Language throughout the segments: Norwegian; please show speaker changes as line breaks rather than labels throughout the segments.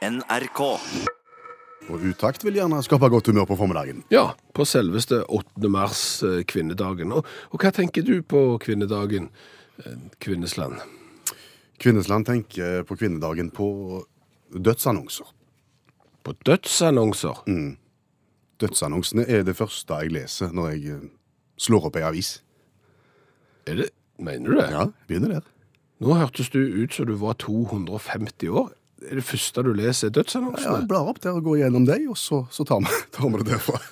NRK.
Og utakt vil gjerne skape godt humør på formiddagen.
Ja, på selveste 8. mars, eh, kvinnedagen. Og, og hva tenker du på kvinnedagen, eh, Kvinnesland?
Kvinnesland tenker på kvinnedagen på dødsannonser.
På dødsannonser? Mm.
Dødsannonsene er det første jeg leser når jeg eh, slår opp ei avis.
Er det, mener du det?
Ja, begynner der.
Nå hørtes du ut som du var 250 år. Er det første du leser dødsannonsene?
Ja, jeg blar opp der og går gjennom dem, og så, så tar, vi, tar vi det derfra.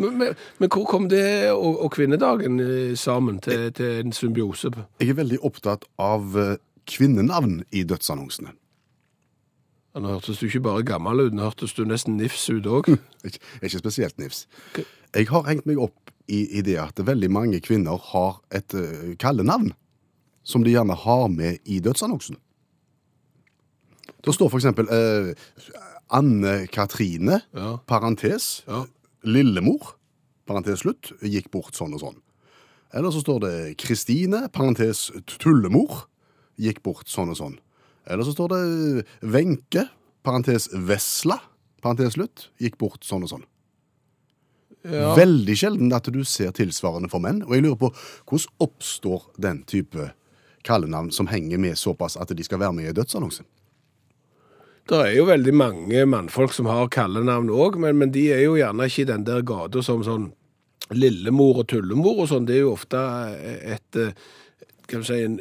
Men, men, men hvor kom det og, og kvinnedagen eh, sammen til, til en symbiose?
Jeg er veldig opptatt av eh, kvinnenavn i dødsannonsene.
Ja, Nå hørtes du ikke bare gammel ut, nå hørtes du nesten nifs ut òg.
Ikke, ikke spesielt nifs. Jeg har hengt meg opp i, i det at veldig mange kvinner har et uh, kallenavn som de gjerne har med i dødsannonsen. Det står for eksempel eh, Anne Katrine,
Ja.
parentes,
Ja.
lillemor, parentes slutt, gikk bort sånn og sånn. Eller så står det Kristine, parentes tullemor, gikk bort sånn og sånn. Eller så står det Wenche, parentes Vesla, parentes slutt, gikk bort sånn og sånn.
Ja.
Veldig sjelden at du ser tilsvarende for menn, og jeg lurer på hvordan oppstår den type kallenavn som henger med såpass at de skal være med i dødsannonsen?
Det er jo veldig mange mannfolk som har kallenavn òg, men, men de er jo gjerne ikke i den der gata som sånn lillemor og tullemor og sånn. Det er jo ofte et eh, Kan du si en,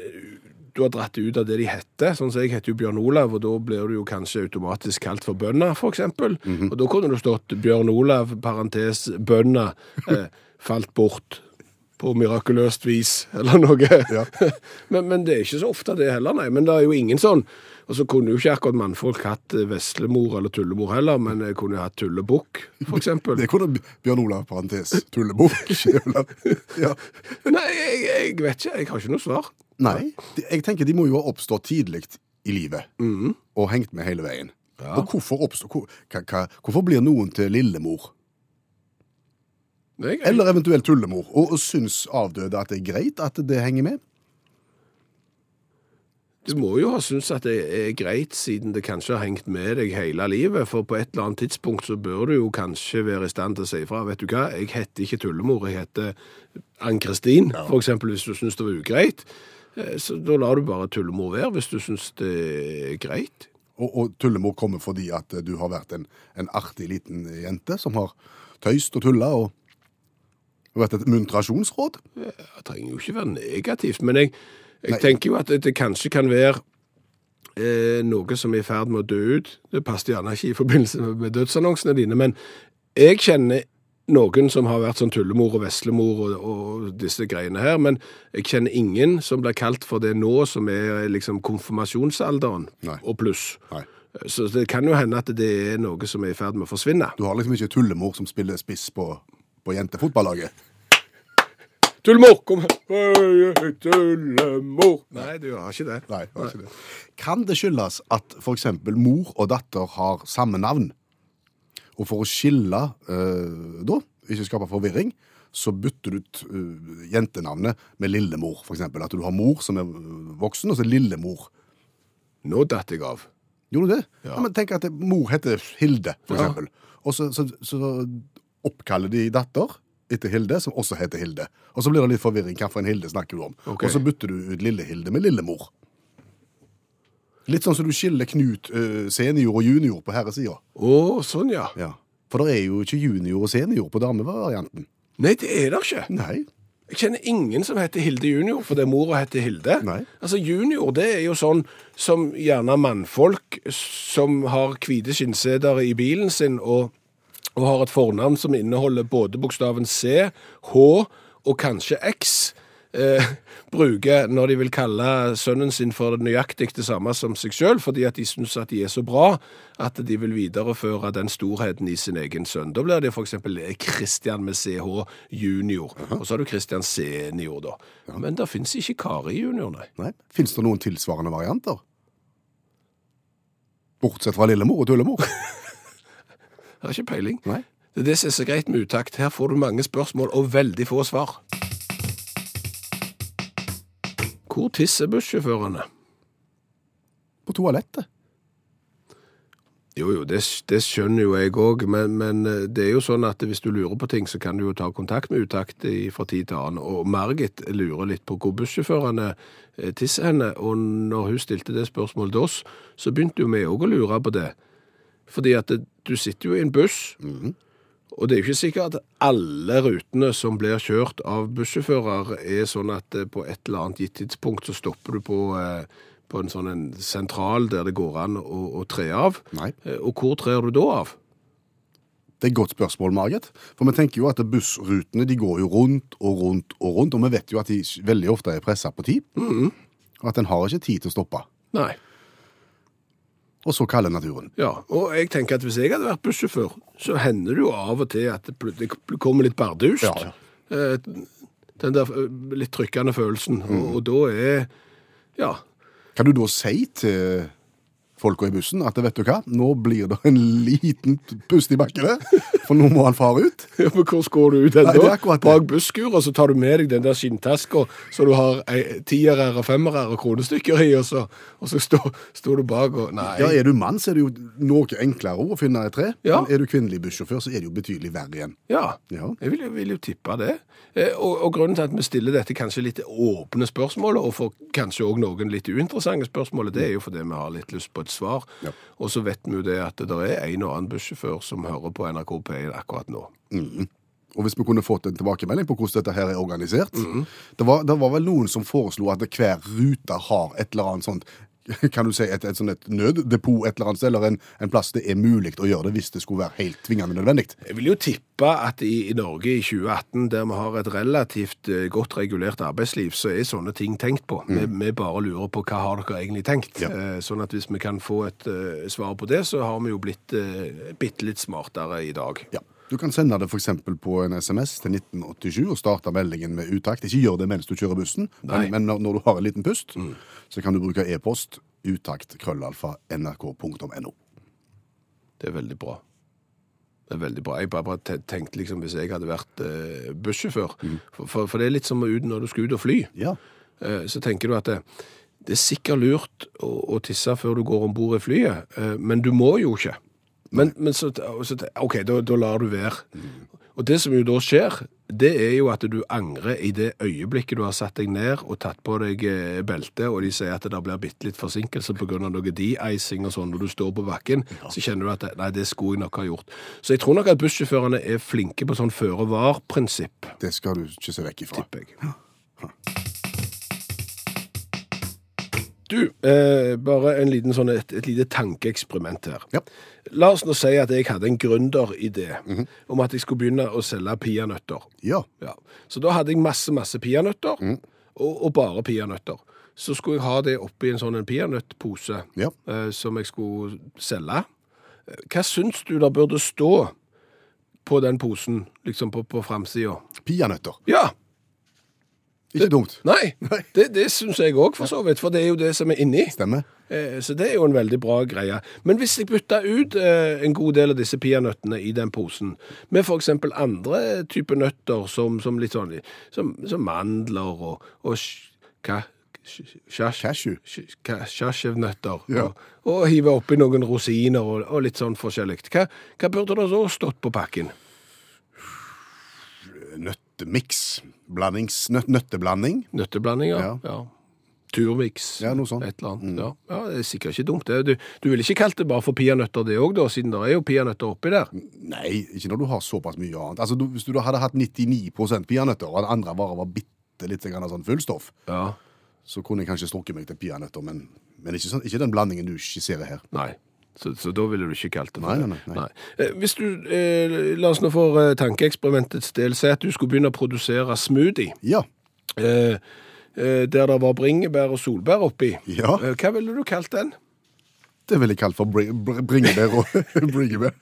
Du har dratt ut av det de heter. Sånn som jeg heter jo Bjørn Olav, og da blir du jo kanskje automatisk kalt for bønna, for eksempel. Og da kunne det stått Bjørn Olav, parentes bønna, eh, falt bort. På mirakuløst vis, eller noe.
Ja.
men, men det er ikke så ofte det heller, nei. Men det er jo ingen sånn. Og så kunne jo ikke akkurat mannfolk hatt eh, veslemor eller tullemor heller, men jeg kunne jo hatt tullebukk, eksempel.
Det kunne Bjørn Olav, parentes, tullebukk. ja.
Nei, jeg, jeg vet ikke. Jeg har ikke noe svar.
Nei, jeg tenker de må jo ha oppstått tidlig i livet, og hengt med hele veien.
Ja.
Og hvorfor, oppstår, hvor, hvorfor blir noen til lillemor, eller eventuelt tullemor, og, og syns avdøde at det er greit at det henger med?
Du må jo ha syntes at det er greit, siden det kanskje har hengt med deg hele livet. For på et eller annet tidspunkt så bør du jo kanskje være i stand til å si ifra. Vet du hva, jeg heter ikke tullemor, jeg heter Ann-Kristin, for eksempel, hvis du syns det var ugreit. Eh, Så da lar du bare tullemor være, hvis du syns det er greit.
Og, og tullemor kommer fordi at du har vært en, en artig liten jente som har tøyst og tulla og vært et muntrasjonsråd.
Det trenger jo ikke være negativt, men jeg, jeg tenker jo at det, kanskje kan være eh, noe som er i ferd med å dø ut. Det passer gjerne ikke i forbindelse med, med dødsannonsene dine, men jeg kjenner noen som har vært sånn tullemor og veslemor og, og disse greiene her, men jeg kjenner ingen som blir kalt for det nå, som er liksom konfirmasjonsalderen
Nei.
og pluss.
Nei.
Så det kan jo hende at det er noe som er i ferd med å forsvinne.
Du har liksom ikke tullemor som spiller spiss på, på jentefotballaget.
Tullemor, kom her! Tullemor! Nei, du har ikke det.
Nei, jeg var ikke det. Kan det skyldes at eksempel mor og datter har samme navn? Og for å skille eh, da, ikke skape forvirring, så bytter du ut uh, jentenavnet med lillemor, eksempel. At du har mor som er eh, voksen, og så lillemor.
Nå datt jeg av.
Gjorde du det?
Ja.
Ja. men tenk at mor heter Hilde, for
Ja.
Og så, så, så oppkaller de datter etter Hilde, som også heter Hilde. Og så blir det litt forvirring. Hvilken Hilde snakker du om?
Okay.
Og så bytter du ut Lille-Hilde med Lillemor. Litt sånn som du skiller Knut uh, senior og junior på herresida.
Oh, sånn ja.
Ja. For det er jo ikke junior og senior på damevarianten.
Nei, det er det ikke.
Nei.
Jeg kjenner ingen som heter Hilde junior, fordi mora heter Hilde.
Nei.
Altså, junior, det er jo sånn som gjerne mannfolk som har hvite skinnseder i bilen sin, og, og har et fornavn som inneholder både bokstaven C, H og kanskje X, eh, bruker når de vil kalle sønnen sin for nøyaktig det samme som seg selv, fordi at de synes at de er så bra at de vil videreføre den storheten i sin egen sønn. Da blir det eksempel Christian med CH junior, og så har du Christian senior da. Men det finnes ikke Kari junior, nei.
Nei. Fins det noen tilsvarende varianter? Bortsett fra lillemor og tullemor?
Jeg har ikke peiling.
Nei.
Det er det som er så greit med utakt. Her får du mange spørsmål og veldig få svar. Hvor tisser bussjåførene?
På toalettet.
Jo, jo, det, det skjønner jo jeg òg, men, men eh, det er jo sånn at hvis du lurer på ting, så kan du jo ta kontakt med Utakt fra tid til annen. Og Margit lurer litt på hvor bussjåførene eh, tisser henne, og når hun stilte det spørsmålet til oss, så begynte jo vi òg å lure på det. Fordi at det, du sitter jo i en buss, og det er jo ikke sikkert at alle rutene som blir kjørt av bussjåfører er sånn at eh, på et eller annet gitt tidspunkt så stopper du på, eh, på en sånn en sentral der det går an å, å tre av.
Nei.
Eh, Og hvor trer du da av?
Det er et godt spørsmål, Margit. For vi tenker jo at bussrutene de går jo rundt og rundt og rundt, og vi vet jo at de veldig ofte er pressa på tid. Og at en har ikke tid til å stoppe.
Nei.
Og så kalde naturen.
Ja, og jeg tenker at hvis jeg hadde vært bussjåfør, så hender det jo av og til at det kommer litt bardust.
Ja.
Eh, Den der eh, litt trykkende følelsen. Og, og da er Ja.
Kan du da si til folka i bussen at vet du hva, nå blir det en liten pust i bakken for nå må han fare ut?
Ja, men hvor går du ut hen da? Bak busskuret, og så tar du med deg den der skinntaska så du har tierer og femmerer og kronestykker i, og så, og så står, står du bak og Nei.
Ja, Er du mann, så er det jo noe enklere å finne et tre.
Ja.
Men er du kvinnelig bussjåfør, så er det jo betydelig verre igjen.
Ja,
Ja.
jeg vil, vil jo tippe det. Eh, Og, og grunnen til at vi stiller dette kanskje litt åpne spørsmål, og for kanskje òg noen litt uinteressante spørsmål, det er jo fordi vi har litt lyst på et svar.
Ja.
Og så vet vi jo det at det er en og annen bussjåfør som hører på NRK P1 akkurat nå.
Og hvis vi kunne fått en tilbakemelding på hvordan dette her er organisert det, var, det var vel noen som foreslo at hver rute har et eller annet sånt kan du si et, et, sånt et nøddepot et eller annet sted, eller en, en plass det er mulig å gjøre det hvis det skulle være helt tvingende nødvendig.
Jeg vil jo tippe at i, i Norge i 2018, der vi har et relativt eh, godt regulert arbeidsliv, så er sånne ting tenkt på. Vi, vi bare lurer på hva har dere egentlig tenkt.
Ja.
Eh, Sånn at hvis vi kan få et uh, svar på det, så har vi jo blitt uh, bitte litt smartere i dag.
Ja. Du kan sende det f.eks. på en SMS til 1987 og starte meldingen med utakt. Ikke gjør det mens du kjører bussen,
Nei.
men, når, når du har en liten pust, så kan du bruke e-post utakt krøllalfa nrk.no.
Det er veldig bra. Det er veldig bra. Jeg bare, bare te- tenkte liksom hvis jeg hadde vært eh, bussjåfør, for, for, for det er litt som ut når du skal ut og fly.
Ja.
Eh, så tenker du at det, det er sikkert lurt å, å tisse før du går om bord i flyet, eh, men du må jo ikke. Men, men så, så OK, da, da lar du være. Og det som jo da skjer, det er jo at du angrer i det øyeblikket du har satt deg ned og tatt på deg beltet, og de sier at det blir bitte litt forsinkelse pga. noe de-icing og sånn når du står på bakken, så kjenner du at nei, det skulle jeg nok ha gjort. Så jeg tror nok at bussjåførene er flinke på sånn føre-var-prinsipp,
Det skal du ikke se vekk ifra.
tipper jeg. Du, eh, bare en liten sånn, et, et lite tankeeksperiment her.
Ja.
La oss nå si at jeg hadde en gründeridé om at jeg skulle begynne å selge peanøtter.
Ja.
Ja. Så da hadde jeg masse, masse peanøtter, og, og bare peanøtter. Så skulle jeg ha det oppi en sånn en peanøttpose
Ja.
eh, som jeg skulle selge. Hva syns du det burde stå på den posen, liksom på, på framsida?
Peanøtter.
Ja!
Ikke dumt.
Nei, det, det syns jeg òg, for så vidt. For det er jo det som er inni.
Stemmer.
Eh, Så det er jo en veldig bra greie. Men hvis jeg bytta ut eh, en god del av disse peanøttene i den posen, med f.eks. andre typer nøtter, som, som litt sånn som, som mandler og, og hva? Cashewnøtter.
Ja.
Og, og hive oppi noen rosiner og, og litt sånn forskjellig. Hva, hva burde det da stått på pakken?
Nøttemiks. Blandings, nø, nøtteblanding.
Nøtteblandinger?
Ja.
ja. Turmix.
Ja, noe sånt.
Et eller annet. Ja. ja, det er sikkert ikke dumt. det. Du, du ville ikke kalt det bare for peanøtter det òg, siden det er jo peanøtter oppi der.
Nei, ikke når du har såpass mye annet. Altså, du, Hvis du hadde hatt 99 peanøtter, og andre bare var bitte litt sånn fullstoff,
Ja.
så kunne jeg kanskje strukket meg til peanøtter, men, men ikke, sånn, ikke den blandingen du skisserer her.
Nei. Så, så da ville du ikke kalt det for
Nei, nei, nei, nei.
Eh, Hvis du, eh, la oss nå for eh, tankeeksperimentets del, si at du skulle begynne å produsere smoothie,
Ja.
eh, eh, der det var bringebær og solbær oppi.
Ja.
Eh, hva ville du kalt den?
Det ville jeg kalt for bring, bringebær og bringebær.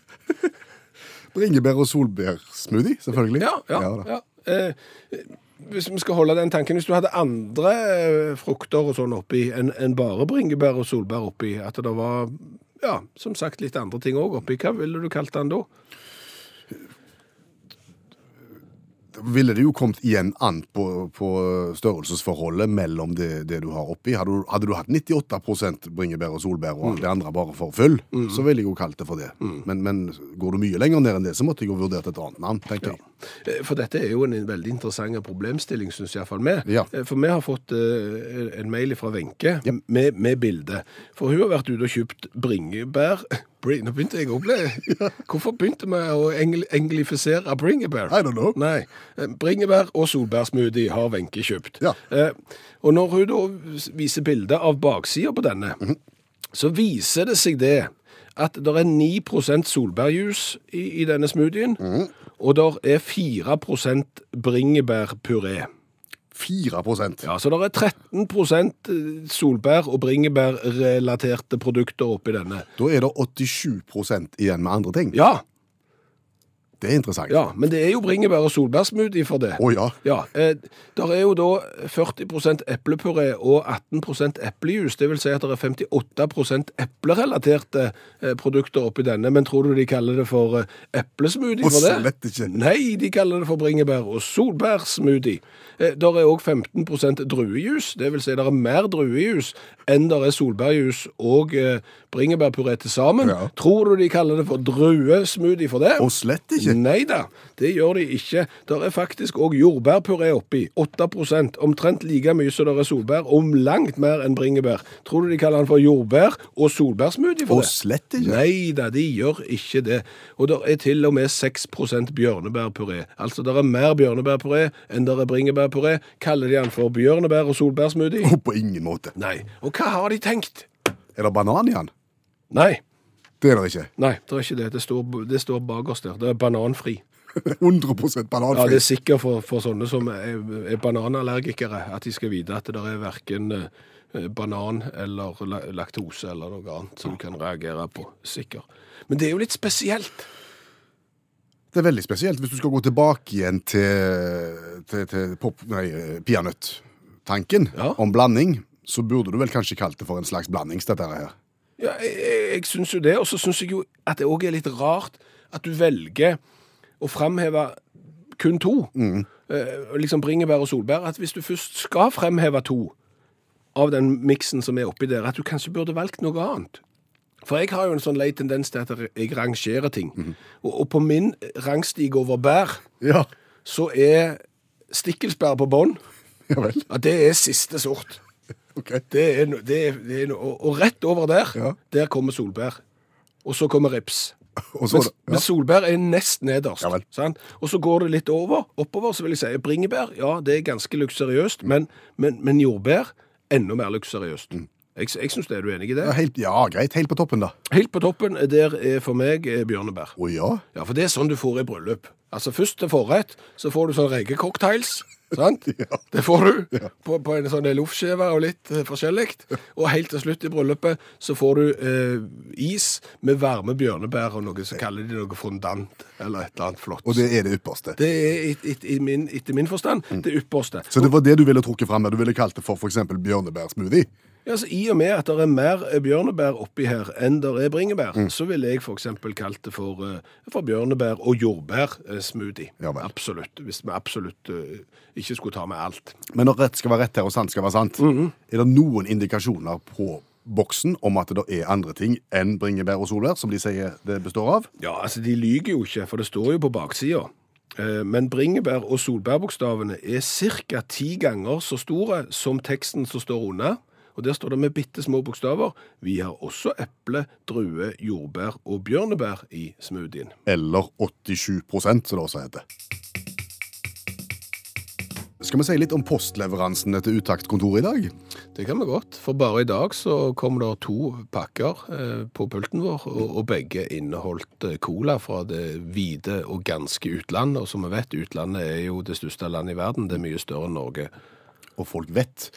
Bringebær og solbærsmoothie, selvfølgelig.
Ja, ja,
ja,
ja. Eh, hvis vi skal holde den tanken, hvis du hadde andre frukter og sånn oppi enn enn bare bringebær og solbær oppi, at det var, ja, som sagt, litt andre ting òg oppi, hva ville du kalt den da?
Ville det jo kommet igjen an på, på størrelsesforholdet mellom det, det du har oppi. Hadde du, hadde du hatt 98% bringebær og solbær, og det andre bare for full, så ville jeg jo kalt det for det. Men, men går du mye lenger ned enn det, så måtte jeg jo vurdert et annet navn, tenker jeg.
Eh, For dette er jo en veldig interessant problemstilling, syns iallfall vi.
Ja.
Eh, For vi har fått uh, en mail fra Wenche med, med bilde. For hun har vært ute og kjøpt bringebær Bring, Nå begynte jeg å bli Hvorfor begynte vi å engl, englifisere bringebær?
I don't know.
Nei. Eh, Bringebær og solbærsmoothie har Wenche kjøpt.
Ja.
Eh, og når hun da viser bilde av baksida på denne,
Mhm.
så viser det seg det at det er 9 solbærjus i, i denne smoothien,
Mhm.
og det er 4% bringebærpuré.
4
Ja, så det er 13% solbær- og bringebærrelaterte produkter oppi denne.
Da er det 87% igjen med andre ting.
Ja,
Det er interessant.
ja, men det er jo bringebær- og solbærsmoothie for det.
Å ja.
Ja, eh, der er jo da 40% eplepuré og 18% eplejus. Det vil si at det er 58 eplerelaterte eh, produkter oppi denne. Men tror du de kaller det for eh, eplesmoothie for det?
slett ikke.
Nei, de kaller det for bringebær- og solbærsmoothie. Eh, der er òg 15% druejus. Det vil si at det er mer druejus enn det er solbærjus og eh, bringebærpuré til sammen.
Ja.
Tror du de kaller det for druesmoothie for det?
Og slett ikke.
Nei da, det gjør de ikke. Der er faktisk òg jordbærpuré oppi. 8% Omtrent like mye som det er solbær, om langt mer enn bringebær. Tror du de kaller den for jordbær- og solbærsmoothie for
Og
det?
slett ikke.
Nei da, de gjør ikke det. Og det er til og med 6% bjørnebærpuré. Altså det er mer bjørnebærpuré enn det er bringebærpuré. Kaller de den for bjørnebær- og solbærsmoothie?
Og på ingen måte.
Nei. Og hva har de tenkt?
Er det banan i den?
Nei.
Det er det ikke.
Nei, det er ikke det. Det står, det står bakerst der. Det er bananfri.
100
Ja,
bananfri.
det er sikkert for, for sånne som er, er bananallergikere, at de skal vite at det er verken eh, banan eller laktose eller noe annet som du kan reagere på. Sikker. Men det er jo litt spesielt.
Det er veldig spesielt hvis du skal gå tilbake igjen til, til, til pop, nei, peanøtt-tanken
Ja.
om blanding, så burde du vel kanskje kalt det for en slags blandings, dette her.
Ja, jeg, jeg, syns jo det. Og så syns jeg jo at det òg er litt rart at du velger å framheve kun to. Eh, liksom bringebær og solbær. At hvis du først skal fremheve to av den miksen som er oppi der, at du kanskje burde valgt noe annet. For jeg har jo en sånn lei tendens til at jeg rangerer ting. og, og på min rangstig over bær,
Ja.
så er stikkelsbær på bånn.
Ja.
Ja, det er siste sort.
Ok.
Det er, no, det er, det er no, og, og rett over der,
Ja.
der kommer solbær. Og så kommer rips.
Så,
Men,
ja.
men solbær er nest nederst.
Ja
sant? Og så går det litt over, oppover, så vil jeg si bringebær. Ja, det er ganske luksuriøst, men, men, men jordbær enda mer luksuriøst. Jeg, jeg syns det. Er du enig i det?
Ja, helt, ja, greit. Helt på toppen, da.
Helt på toppen, der er for meg eh, bjørnebær.
Å ja?
Ja, for det er sånn du får i bryllup. Altså Først til forrett så får du sånn rekecocktails. Sant? Det får du på, på en sånn loffskive og litt eh, forskjellig. Og helt til slutt i bryllupet så får du eh, is med varme bjørnebær og noe så kaller de noe fondant eller et eller annet flott.
Og det er det ypperste.
Det er et, et, et, min, etter min forstand det ypperste.
Så det var det du ville trukket fram? Du ville kalt det for f.eks. bjørnebærsmoothie?
Ja, altså, I og med at det er mer eh, bjørnebær oppi her enn det er bringebær, så ville jeg f.eks. kalt det for, eh, for bjørnebær- og jordbærsmoothie.
Ja vel.
absolutt. Hvis vi absolutt uh, ikke skulle ta med alt.
Men når rett skal være rett her og sant skal være sant, er det noen indikasjoner på boksen om at det er andre ting enn bringebær og solbær, som de sier det består av?
Ja, altså De lyger jo ikke, for det står jo på baksida. Eh, Men bringebær- og solbærbokstavene er ca. ti ganger så store som teksten som står under. Og Der står det med bitte små bokstaver. Vi har også eple, drue, jordbær og bjørnebær i smoothien.
Eller 87 som det også heter. Skal vi si litt om postleveransene til Utakt-kontoret i dag?
Det kan vi godt, for bare i dag så kom det to pakker eh, på pulten vår, og, og begge inneholdt eh, cola fra det hvite og ganske utlandet. Og som vi vet, utlandet er jo det største landet i verden, det er mye større enn Norge.
Og folk vet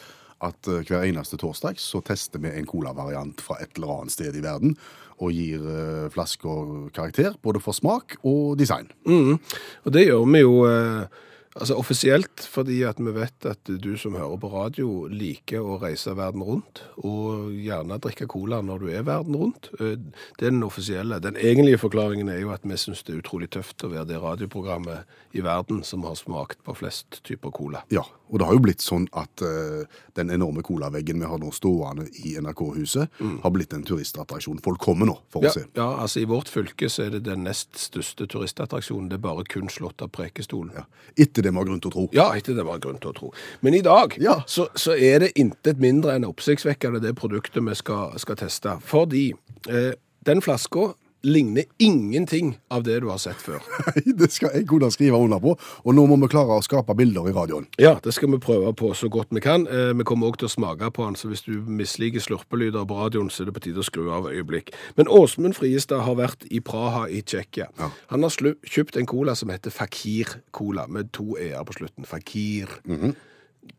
at eh, hver eneste torsdag så tester vi en colavariant fra et eller annet sted i verden, og gir eh, flasker karakter, både for smak og design.
Mm. Og det gjør vi jo eh, Altså offisielt fordi at vi vet at du som hører på radio liker å reise verden rundt, og gjerne drikke cola når du er verden rundt. Eh, Det er den offisielle. Den egentlige forklaringen er jo at vi syns det er utrolig tøft å være det radioprogrammet i verden som har smakt på flest typer cola.
Ja, og det har jo blitt sånn at uh, den enorme colaveggen vi har nå stående i NRK-huset, har blitt en turistattraksjon. Folk kommer nå for
Mm. Ja,
å se.
ja, altså I vårt fylke så er det den nest største turistattraksjonen. Det er bare kun slått av Prekestolen.
Ja. Etter det vi har grunn til å tro.
Ja, etter det var grunn til å tro. Men i dag
Ja.
så, så er det intet mindre enn oppsiktsvekkende det produktet vi skal, skal teste. Fordi eh, den flaska ligner ingenting av det du har sett før.
det skal jeg kunne skrive under på, og nå må vi klare å skape bilder i radioen.
Ja, det skal vi prøve på så godt vi kan. Eh, vi kommer òg til å smake på den, så hvis du misliker slurpelyder på radioen, så er det på tide å skru av øyeblikk. Men Åsmund Friestad har vært i Praha i Tsjekkia.
Ja.
Han har kjøpt en cola som heter Fakir Cola, med to e-er på slutten. Fakir.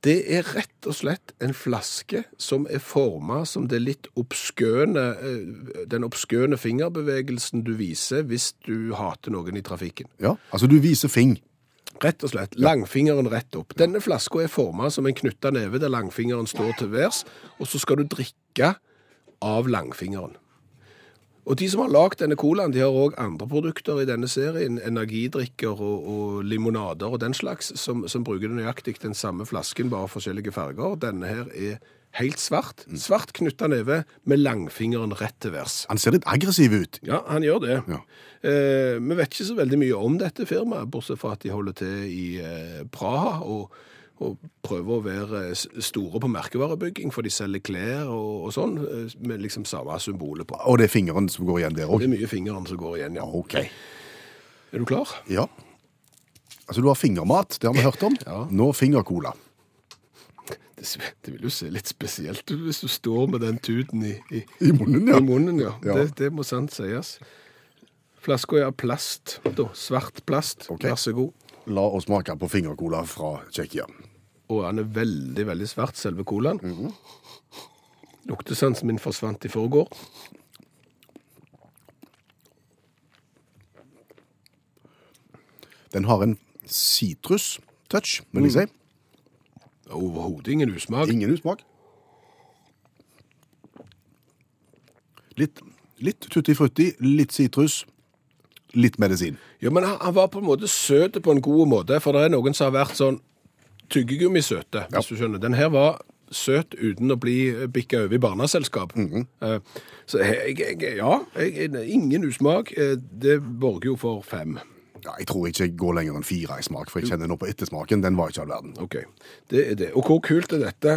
Det er rett og slett en flaske som er forma som det litt obskøne, eh, den obskøne fingerbevegelsen du viser hvis du hater noen i trafikken.
Ja, altså du viser fing.
Rett og slett. Langfingeren rett opp. Denne flaska er forma som en knytta neve der langfingeren står til værs, og så skal du drikke av langfingeren. Og de som har lagd denne colaen, de har òg andre produkter i denne serien. Energidrikker og, og limonader og den slags, som, som bruker nøyaktig den samme flasken, bare forskjellige farger. Denne her er helt svart. Svart knytta neve med langfingeren rett til værs.
Han ser litt aggressiv ut.
Ja, han gjør det.
Ja.
Eh, vi vet ikke så veldig mye om dette firmaet, bortsett fra at de holder til i eh, Praha og, og prøver å være store på merkevarebygging, for de selger klær og, og sånn, eh, med liksom samme symbolet på.
Og det er fingeren som går igjen der
Det er mye fingeren som går igjen, ja.
OK.
Er du klar?
Ja. Altså, du har fingermat, det har vi hørt om.
Ja.
Nå fingercola.
Det, det vil jo se litt spesielt ut hvis du står med den tuten i, i,
I munnen, ja.
i munnen, ja.
Ja.
Det, det må sant sies. Flaska er av plast, da. Svart plast.
Okay.
Vær så god.
La oss smake på fingercola fra Tsjekkia.
Og han er veldig, veldig svært, selve colaen. Luktesansen min forsvant i forgår.
Den har en sitrustouch, vil jeg si.
Overhodet ingen usmak.
Ingen usmak. Litt, litt tutti frutti, litt sitrus, litt medisin.
Ja, men han, han var på en måte søt på en god måte, for det er noen som har vært sånn tyggegummisøte, hvis du skjønner. Den her var søt uten å bli bikka over i barneselskap. Eh, Så jeg, jeg, ja, jeg, ingen usmak. Eh, Det borger jo for fem.
Ja, jeg tror ikke jeg går lenger enn fire i smak, for jeg kjenner nå på ettersmaken. Den var ikke all verden.
Ok, det er det. Og hvor kult er dette?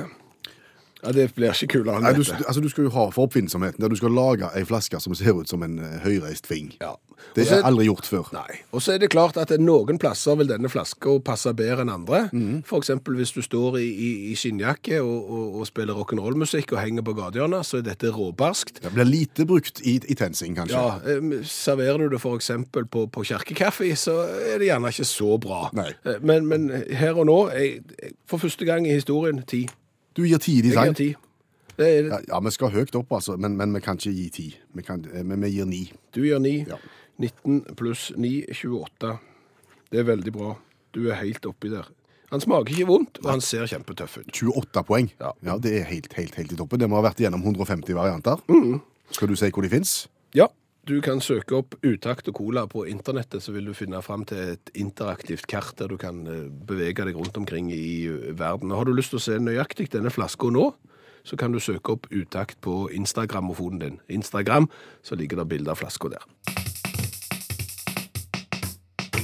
Ja, det blir ikke kulere enn
Nei, du,
dette.
altså, du skal jo ha for oppfinnsomheten der du skal lage ei flaske som ser ut som en eh, høyreist fing.
Ja.
Det
Og så-
er aldri gjort før.
Nei. Og så er det klart at noen plasser vil denne flaska passe bedre enn andre.
Mhm.
For eksempel hvis du står i, i, i skinnjakke og, og, og spiller rock'n'roll-musikk og henger på gatehjørnet, så er dette råbarskt.
Det blir lite brukt i, i TenSing, kanskje.
Ja, eh, Serverer du det eksempel på, på kjerkekaffe, så er det gjerne ikke så bra.
Nei.
Eh, Men, men her og nå, jeg, jeg, for første gang i historien, ti.
Du gir ti i
Jeg gir
design.
ti. Er,
Ja, ja, vi skal høyt opp, altså, men, men vi kan ikke gi ti. Vi kan, eh, men vi gir ni.
Du gir ni.
Ja.
19 pluss 9, 28. Det er veldig bra. Du er helt oppi der. Han smaker ikke vondt, og han ser kjempetøff ut.
28 poeng.
Ja.
det er helt, helt, helt i toppen. Det må ha vært gjennom 150 varianter. Skal du si hvor de fins?
Ja, du kan søke opp Utakt og Cola på internettet, så vil du finne fram til et interaktivt kart der du kan eh, bevege deg rundt omkring i eh, verden. Har du lyst til å se nøyaktig denne flaska nå, så kan du søke opp Utakt på Instagram-mofonen din. Instagram, så ligger det bilde av flaska der.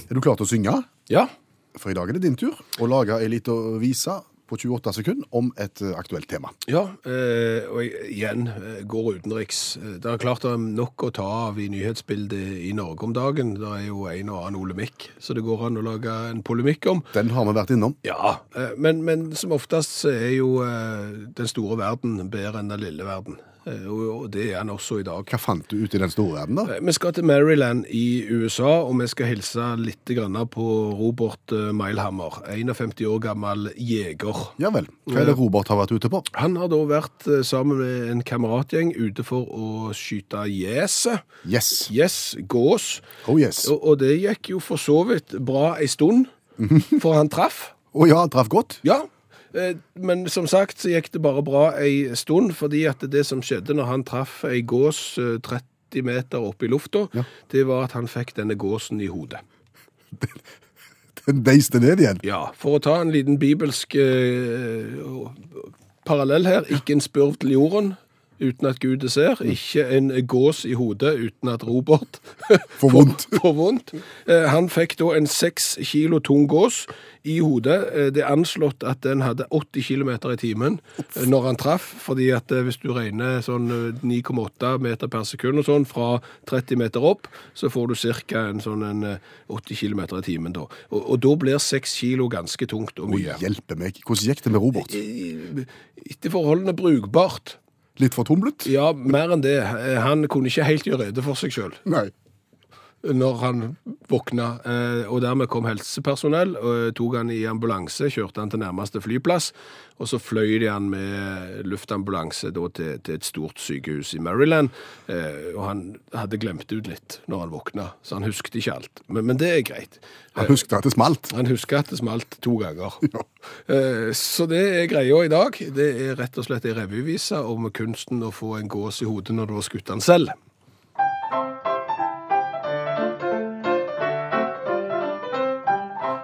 Er du klar til å synge?
Ja,
For i dag er det din tur å lage ei lita vise på 28 sekunder om et eh, aktuelt tema.
Ja, eh, og igjen eh, går utenriks. Det er klart det er nok å ta av i nyhetsbildet i Norge om dagen. Det er jo en og annen olemikk, så det går an å lage en polemikk om.
Den har vi vært innom.
Ja, men, men som oftest er jo den store verden bedre enn den lille verden. Eh, Og, det er han også i dag.
Hva fant du ute i den store verden, da?
Eh, Vi skal til Maryland i USA, og vi skal hilse litt på Robert Milehammer. Meilhammer, 51 år gammel jeger.
Ja vel. Hva er det Robert har vært ute på?
Han har da vært eh, sammen med en kameratgjeng ute for å skyte gjeset.
Yes.
Yes, gås.
Oh yes.
Og, det gikk jo for så vidt bra ei stund. For han traff.
Å ja, han traff godt.
Ja, eh, men som sagt så gikk det bare bra ei stund, fordi at det som skjedde når han traff ei gås eh, 30 meter opp i lufta,
Ja.
det var at han fikk denne gåsen i hodet.
Den deiste ned igjen.
Ja, for å ta en liten bibelsk eh, parallell her, ikke en spurv til jorden uten at Gud ser, ikke en gås i hodet uten at Robert
For vondt.
får vondt. Eh, Han fikk da en seks kilo tung gås i hodet. Eh, Det er anslått at den hadde 80 km i timen eh, når han traff, fordi at hvis du regner sånn eh, 9,8 meter per sekund og sånn fra 30 meter opp, så får du ca. en sånn en eh, 80 km i timen da. Og, og da blir 6 kilo ganske tungt og mye.
hjelpe meg. Hvordan gikk det med Robert?
I- Etter forholdene brukbart.
Litt for tumlet?
Ja, mer enn det. Han kunne ikke helt gjøre rede for seg sjøl. Når han våkna, eh, og dermed kom helsepersonell, og tok han i ambulanse, kjørte han til nærmeste flyplass, og så fløy de han med luftambulanse til, til et stort sykehus i Maryland, eh, og han hadde glemt ut litt når han våkna, så han husket ikke alt. Men, men det er greit.
Han husket at det smalt.
Han husker at det smalt to ganger. Ja. Så det er greia i dag. Det er rett og slett ei revyvise om kunsten å få en gås i hodet når du har skutt den selv.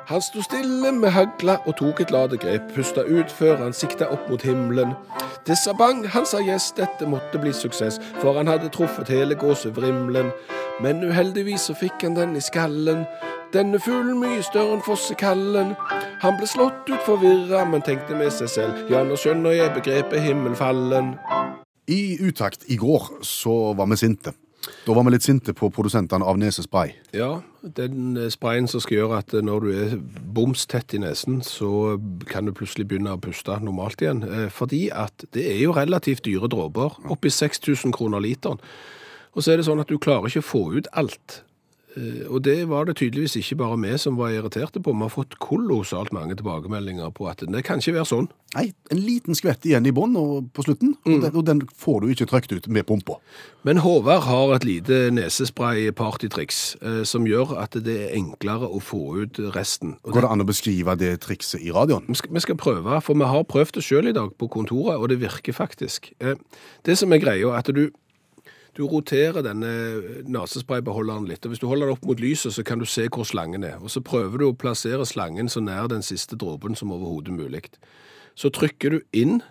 Han sto stille med hagla og tok et ladegrep, pusta ut før han sikta opp mot himmelen. Det sa bang, han sa yes, dette måtte bli suksess, for han hadde truffet hele gåsevrimlen. Men uheldigvis så fikk han den i skallen. Denne fuglen mye større enn fossekallen. Han ble slått ut forvirra, men tenkte med seg selv, ja, nå skjønner jeg begrepet himmelfallen.
I utakt i går så var vi sinte. Da var vi litt sinte på produsentene av nesespray.
Ja, den eh, sprayen som skal gjøre at eh, når du er boms tett i nesen, så kan du plutselig begynne å puste normalt igjen. Eh, Fordi at det er jo relativt dyre dråper, oppi 6000 kroner literen. Og så er det sånn at du klarer ikke å få ut alt. Eh, Og det var det tydeligvis ikke bare vi som var irriterte på. Vi har fått kolossalt mange tilbakemeldinger på at det kan ikke være sånn.
Nei, en liten skvett igjen i bånn på slutten, og, den, og den får du ikke trykt ut med pumpa.
Men Håvard har et lite nesespray-partytriks eh, som gjør at det er enklere å få ut resten. Og
Går det an å beskrive det trikset i radioen?
Vi skal, vi skal prøve, for vi har prøvd det selv i dag på kontoret, og det virker faktisk. Eh, Det som er greia, er at du, du roterer denne nesespraybeholderen litt, og hvis du holder den opp mot lyset, så kan du se hvor slangen er. Og så prøver du å plassere slangen så nær den siste dråpen som overhodet mulig. Så trykker du inn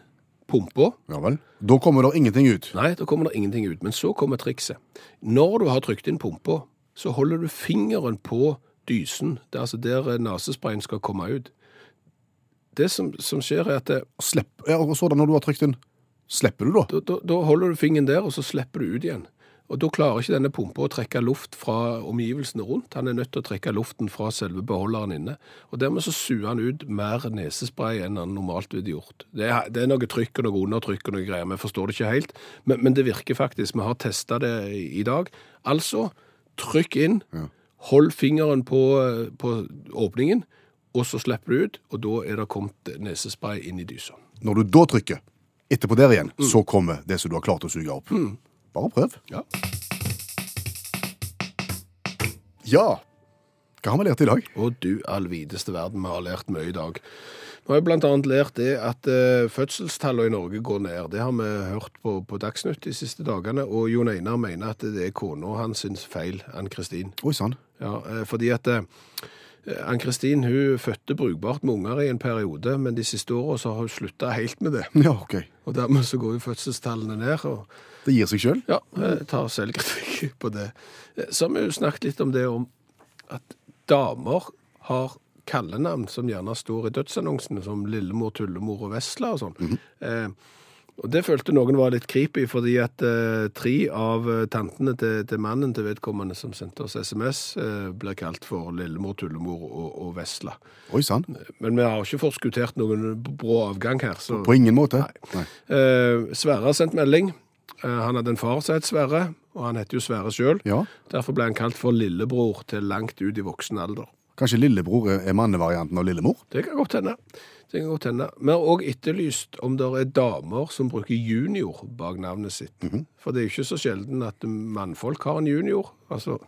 pumpa.
Ja vel. Da kommer det ingenting ut.
Nei, da kommer det ingenting ut. Men så kommer trikset. Når du har trykt inn pumpa, så holder du fingeren på dysen. Det er altså der nesesprayen skal komme ut. Det som, som skjer, er at det,
Slipp. Ja, og så da når du har trykt inn, slipper du da?
da, da, da holder du fingeren der, og så slipper du ut igjen. Og da klarer ikke denne pumpa å trekke luft fra omgivelsene rundt. Han er nødt til å trekke luften fra selve beholderen inne. Og dermed så suger han ut mer nesespray enn han normalt ville gjort. Det er, det er noe trykk og noe undertrykk og noe greier. Vi forstår det ikke helt, men, men det virker faktisk. Vi har testa det i, dag. Altså, trykk inn, hold fingeren på, på åpningen, og så slipper du ut, og da er det kommet nesespray inn i dysa.
Når du da trykker, etterpå der igjen, så kommer det som du har klart å suge opp. Bare prøv.
Ja.
Ja. Hva har vi lært i dag?
Å du allvideste verden, vi har lært mye i dag. Vi har bl.a. lært det at uh, fødselstallene i Norge går ned. Det har vi hørt på, på Dagsnytt de siste dagene, og Jon Einar mener at det er kona hans sin feil, Ann-Kristin.
Oi sann.
Ja, uh, fordi at eh, Ann-Kristin hun fødte brukbart med unger i en periode, men de siste årene har hun slutta helt med det.
Ja, ok.
Og dermed så går jo fødselstallene ned. og
Det gir seg sjøl.
ja, jeg tar selvkritikk på det. Eh, Så har vi jo snakket litt om det om at damer har kallenavn som gjerne står i dødsannonsene, som Lillemor, Tullemor og Vesla og sånn. eh, og det følte noen var litt creepy, fordi at eh, tre av eh, tantene til, til mannen til vedkommende som sendte oss SMS, eh, blir kalt for Lillemor, Tullemor og, og Vesla.
Oi sann.
Men vi har ikke forskuttert noen brå avgang her. så...
På ingen måte. Nei.
Eh, Sverre har sendt melding. Eh, han hadde en far som het Sverre, og han heter jo Sverre sjøl.
Ja.
Derfor ble han kalt for lillebror til langt ut i voksen alder.
Kanskje lillebror er mannevarianten av lillemor?
Det kan godt hende. Det kan godt hende. Vi har òg etterlyst om det er damer som bruker junior bak navnet sitt. For det er jo ikke så sjelden at mannfolk har en junior. Altså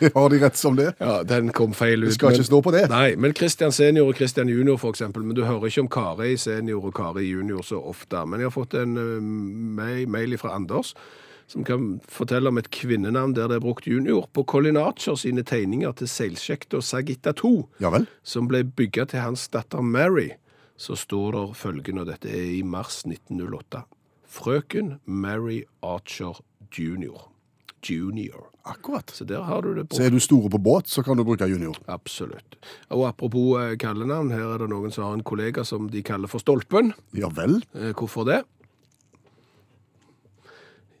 Det har de rett som det.
Ja, den kom feil ut.
Det skal
men-
ikke stå på det.
Nei, men Christian senior og Christian junior eksempel, men du hører ikke om Kari senior og Kari junior så ofte. Men jeg har fått en uh, mail fra Anders, som kan fortelle om et kvinnenavn der det er brukt junior på Colin Archer sine tegninger til seilsjekta Sagitta 2,
Ja
som ble bygget til hans datter Mary. Så står det følgende, og dette er i mars 1908. Frøken Mary Archer junior. Junior.
Akkurat.
Så der har du det
Så er du store på båt, så kan du bruke junior.
Absolutt. Og apropos eh, kallenavn, her er det noen som har en kollega som de kaller for Stolpen.
Ja vel.
Eh, hvorfor det?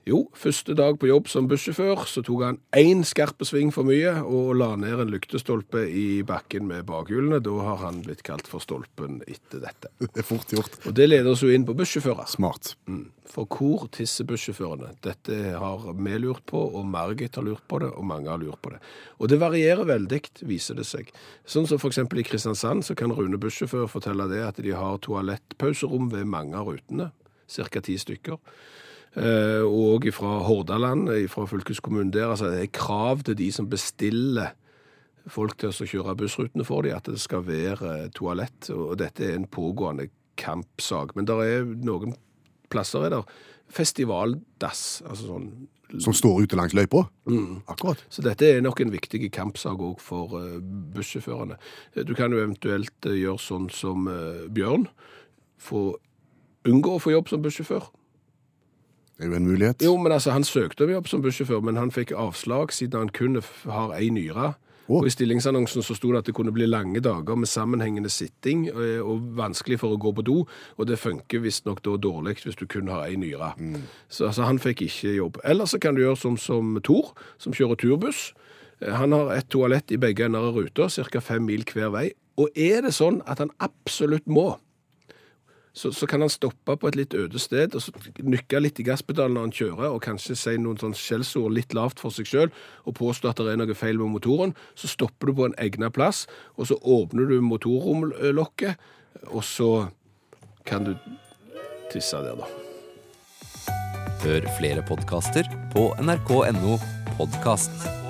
Jo, første dag på jobb som bussjåfør så tok han én skarpe sving for mye og la ned en lyktestolpe i bakken med bakhjulene. Da har han blitt kalt for Stolpen etter dette.
Det er fort gjort.
Og det leder oss jo inn på bussjåfører.
Smart.
For hvor tisser bussjåførene? Dette har vi lurt på, og Margit har lurt på det, og mange har lurt på det. Og det varierer veldig, viser det seg. Sånn som eksempel i Kristiansand, så kan Rune bussjåfør fortelle det at de har toalettpauserom ved mange av rutene, ca. ti stykker. Eh, og fra Hordaland, fra fylkeskommunen der, altså det er krav til de som bestiller folk til å kjøre bussrutene for dem, at det skal være toalett, og dette er en pågående kampsak. Men der er noen plasser er der festivaldass, altså sånn.
Som står ute langs løypa. Akkurat.
Så dette er nok en viktig kampsak òg for eh, bussjåførene. Eh, Du kan jo eventuelt gjøre sånn som Bjørn, få unngå å få jobb som bussjåfør.
Det er jo en mulighet.
Jo, men altså, han søkte om jobb som bussjåfør, men han fikk avslag siden han kun har ei nyre.
Oh.
Og I stillingsannonsen så sto det at det kunne bli lange dager med sammenhengende sitting eh, og vanskelig for å gå på do, og det funker visstnok da dårlig hvis du kun har ei nyre. Så altså, han fikk ikke jobb. Eller så kan du gjøre som, som Tor, som kjører turbuss. Eh, Han har et toalett i begge ender av ruta, ca. fem mil hver vei. Og er det sånn at han absolutt må, så, så kan han stoppe på et litt øde sted og så nykke litt i gasspedalen når han kjører, og kanskje si noen sånn skjellsord litt lavt for seg sjøl og påstå at det er noe feil med motoren. Så stopper du på en egnet plass, og så åpner du motorromlokket, og så kan du tisse der, da.
Hør flere podkaster på nrk.no podkast.